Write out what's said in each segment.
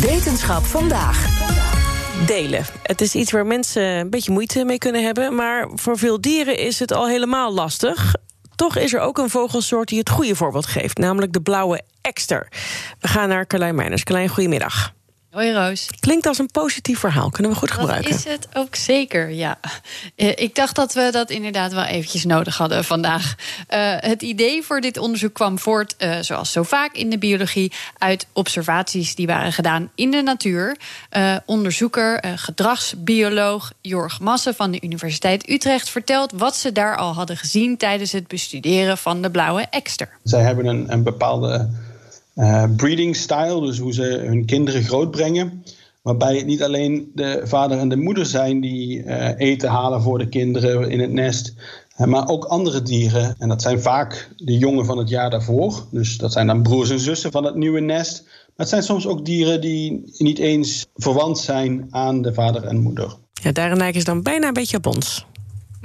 Wetenschap vandaag. Delen. Het is iets waar mensen een beetje moeite mee kunnen hebben, maar voor veel dieren is het al helemaal lastig. Toch is er ook een vogelsoort die het goede voorbeeld geeft, namelijk de blauwe ekster. We gaan naar Carlijn Meiners. Carlijn, goedemiddag. Hoi Roos. Klinkt als een positief verhaal. Kunnen we goed gebruiken? Is het ook zeker, ja. Eh, ik dacht dat we dat inderdaad wel eventjes nodig hadden vandaag. Uh, het idee voor dit onderzoek kwam voort, uh, zoals zo vaak in de biologie... uit observaties die waren gedaan in de natuur. onderzoeker, gedragsbioloog Jorg Massen van de Universiteit Utrecht... vertelt wat ze daar al hadden gezien tijdens het bestuderen van de blauwe ekster. Zij hebben een, een bepaalde uh, breeding style, dus hoe ze hun kinderen grootbrengen. Waarbij het niet alleen de vader en de moeder zijn die uh, eten halen voor de kinderen in het nest, uh, maar ook andere dieren. En dat zijn vaak de jongen van het jaar daarvoor. Dus dat zijn dan broers en zussen van het nieuwe nest. Maar het zijn soms ook dieren die niet eens verwant zijn aan de vader en moeder. Ja, daarin lijken ze dan bijna een beetje op ons.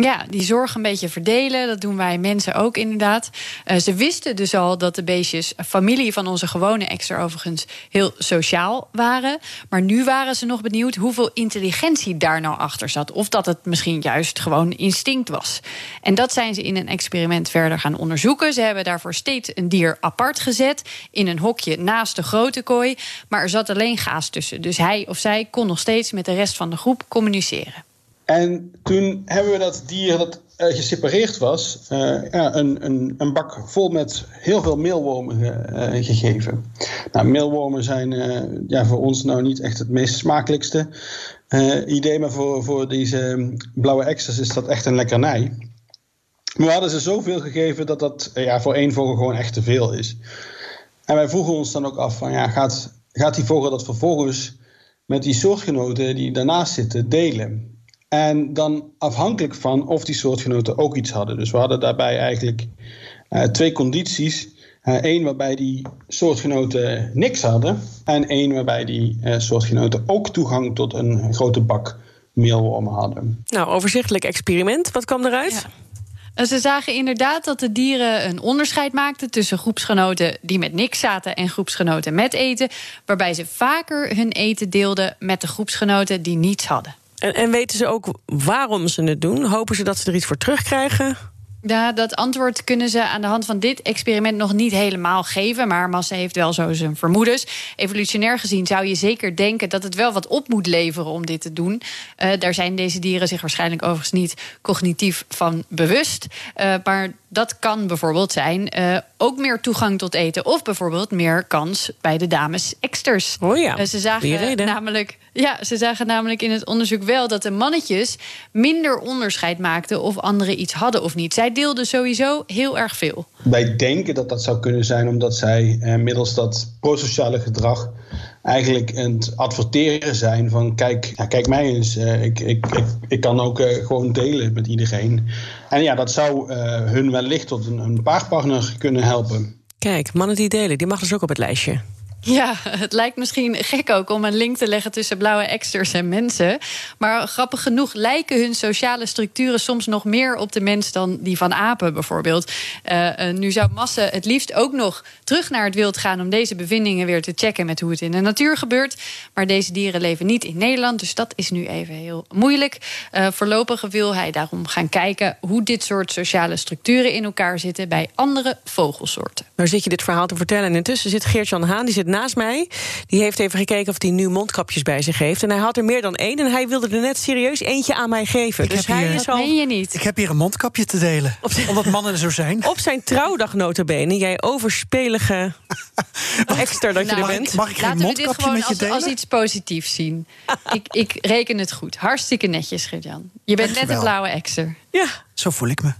Ja, die zorg een beetje verdelen. Dat doen wij mensen ook inderdaad. Uh, ze wisten dus al dat de beestjes, familie van onze gewone extra overigens, heel sociaal waren. Maar nu waren ze nog benieuwd hoeveel intelligentie daar nou achter zat. Of dat het misschien juist gewoon instinct was. En dat zijn ze in een experiment verder gaan onderzoeken. Ze hebben daarvoor steeds een dier apart gezet. In een hokje naast de grote kooi. Maar er zat alleen gaas tussen. Dus hij of zij kon nog steeds met de rest van de groep communiceren. En toen hebben we dat dier dat uh, gesepareerd was, uh, ja, een, een, een, bak vol met heel veel meelwormen ge, uh, gegeven. Nou, meelwormen zijn ja, voor ons nou niet echt het meest smakelijkste idee, maar voor, voor deze blauwe extras is dat echt een lekkernij. Maar we hadden ze zoveel gegeven dat dat ja, voor één vogel gewoon echt te veel is. En wij vroegen ons dan ook af van ja, gaat, gaat die vogel dat vervolgens met die soortgenoten die daarnaast zitten delen? En dan afhankelijk van of die soortgenoten ook iets hadden. Dus we hadden daarbij eigenlijk uh, twee condities. Eén uh, waarbij die soortgenoten niks hadden. En één waarbij die uh, soortgenoten ook toegang tot een grote bak meelwormen hadden. Nou, overzichtelijk experiment. Wat kwam eruit? Ja. Ze zagen inderdaad dat de dieren een onderscheid maakten tussen groepsgenoten die met niks zaten en groepsgenoten met eten. Waarbij ze vaker hun eten deelden met de groepsgenoten die niets hadden. En, en, weten ze ook waarom ze het doen? Hopen ze dat ze er iets voor terugkrijgen? Ja, dat antwoord kunnen ze aan de hand van dit experiment nog niet helemaal geven. Maar Massa heeft wel zo zijn vermoedens. Evolutionair gezien zou je zeker denken dat het wel wat op moet leveren om dit te doen. Uh, daar zijn deze dieren zich waarschijnlijk overigens niet cognitief van bewust. Uh, maar dat kan bijvoorbeeld zijn uh, ook meer toegang tot eten. Of bijvoorbeeld meer kans bij de dames eksters. Oh ja, ze zagen namelijk. Ja, ze zagen namelijk in het onderzoek wel dat de mannetjes minder onderscheid maakten of anderen iets hadden of niet. Zij deelden sowieso heel erg veel. Wij denken dat dat zou kunnen zijn omdat zij eh, middels dat prosociale gedrag eigenlijk het adverteren zijn van kijk, kijk mij eens, uh, ik, ik, ik, ik, kan ook uh, gewoon delen met iedereen. En ja, dat zou uh, hun wellicht tot een, een paarpartner kunnen helpen. Kijk, mannen die delen, die mag dus ook op het lijstje. Ja, het lijkt misschien gek ook om een link te leggen tussen blauwe exters en mensen. Maar grappig genoeg lijken hun sociale structuren soms nog meer op de mens dan die van apen bijvoorbeeld. Uh, uh, nu zou Masse het liefst ook nog terug naar het wild gaan om deze bevindingen weer te checken met hoe het in de natuur gebeurt. Maar deze dieren leven niet in Nederland, dus dat is nu even heel moeilijk. Uh, voorlopig wil hij daarom gaan kijken hoe dit soort sociale structuren in elkaar zitten bij andere vogelsoorten. Nou zit je dit verhaal te vertellen en intussen zit Geert-Jan Haan, die zit naast mij. Die heeft even gekeken of hij nu mondkapjes bij zich heeft. En hij had er meer dan één. En hij wilde er net serieus eentje aan mij geven. Ik dus hij hier, is al... je niet. Ik heb hier een mondkapje te delen. omdat mannen er zo zijn. Op zijn trouwdag notabene. Jij overspelige extra dat nou, je er bent. Mag ik geen Laten we dit mondkapje gewoon met je als, delen? als iets positiefs zien. ik, ik reken het goed. Hartstikke netjes, Gert-Jan. Je bent net een blauwe exer. Ja, Zo voel ik me.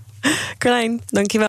Klein, dankjewel.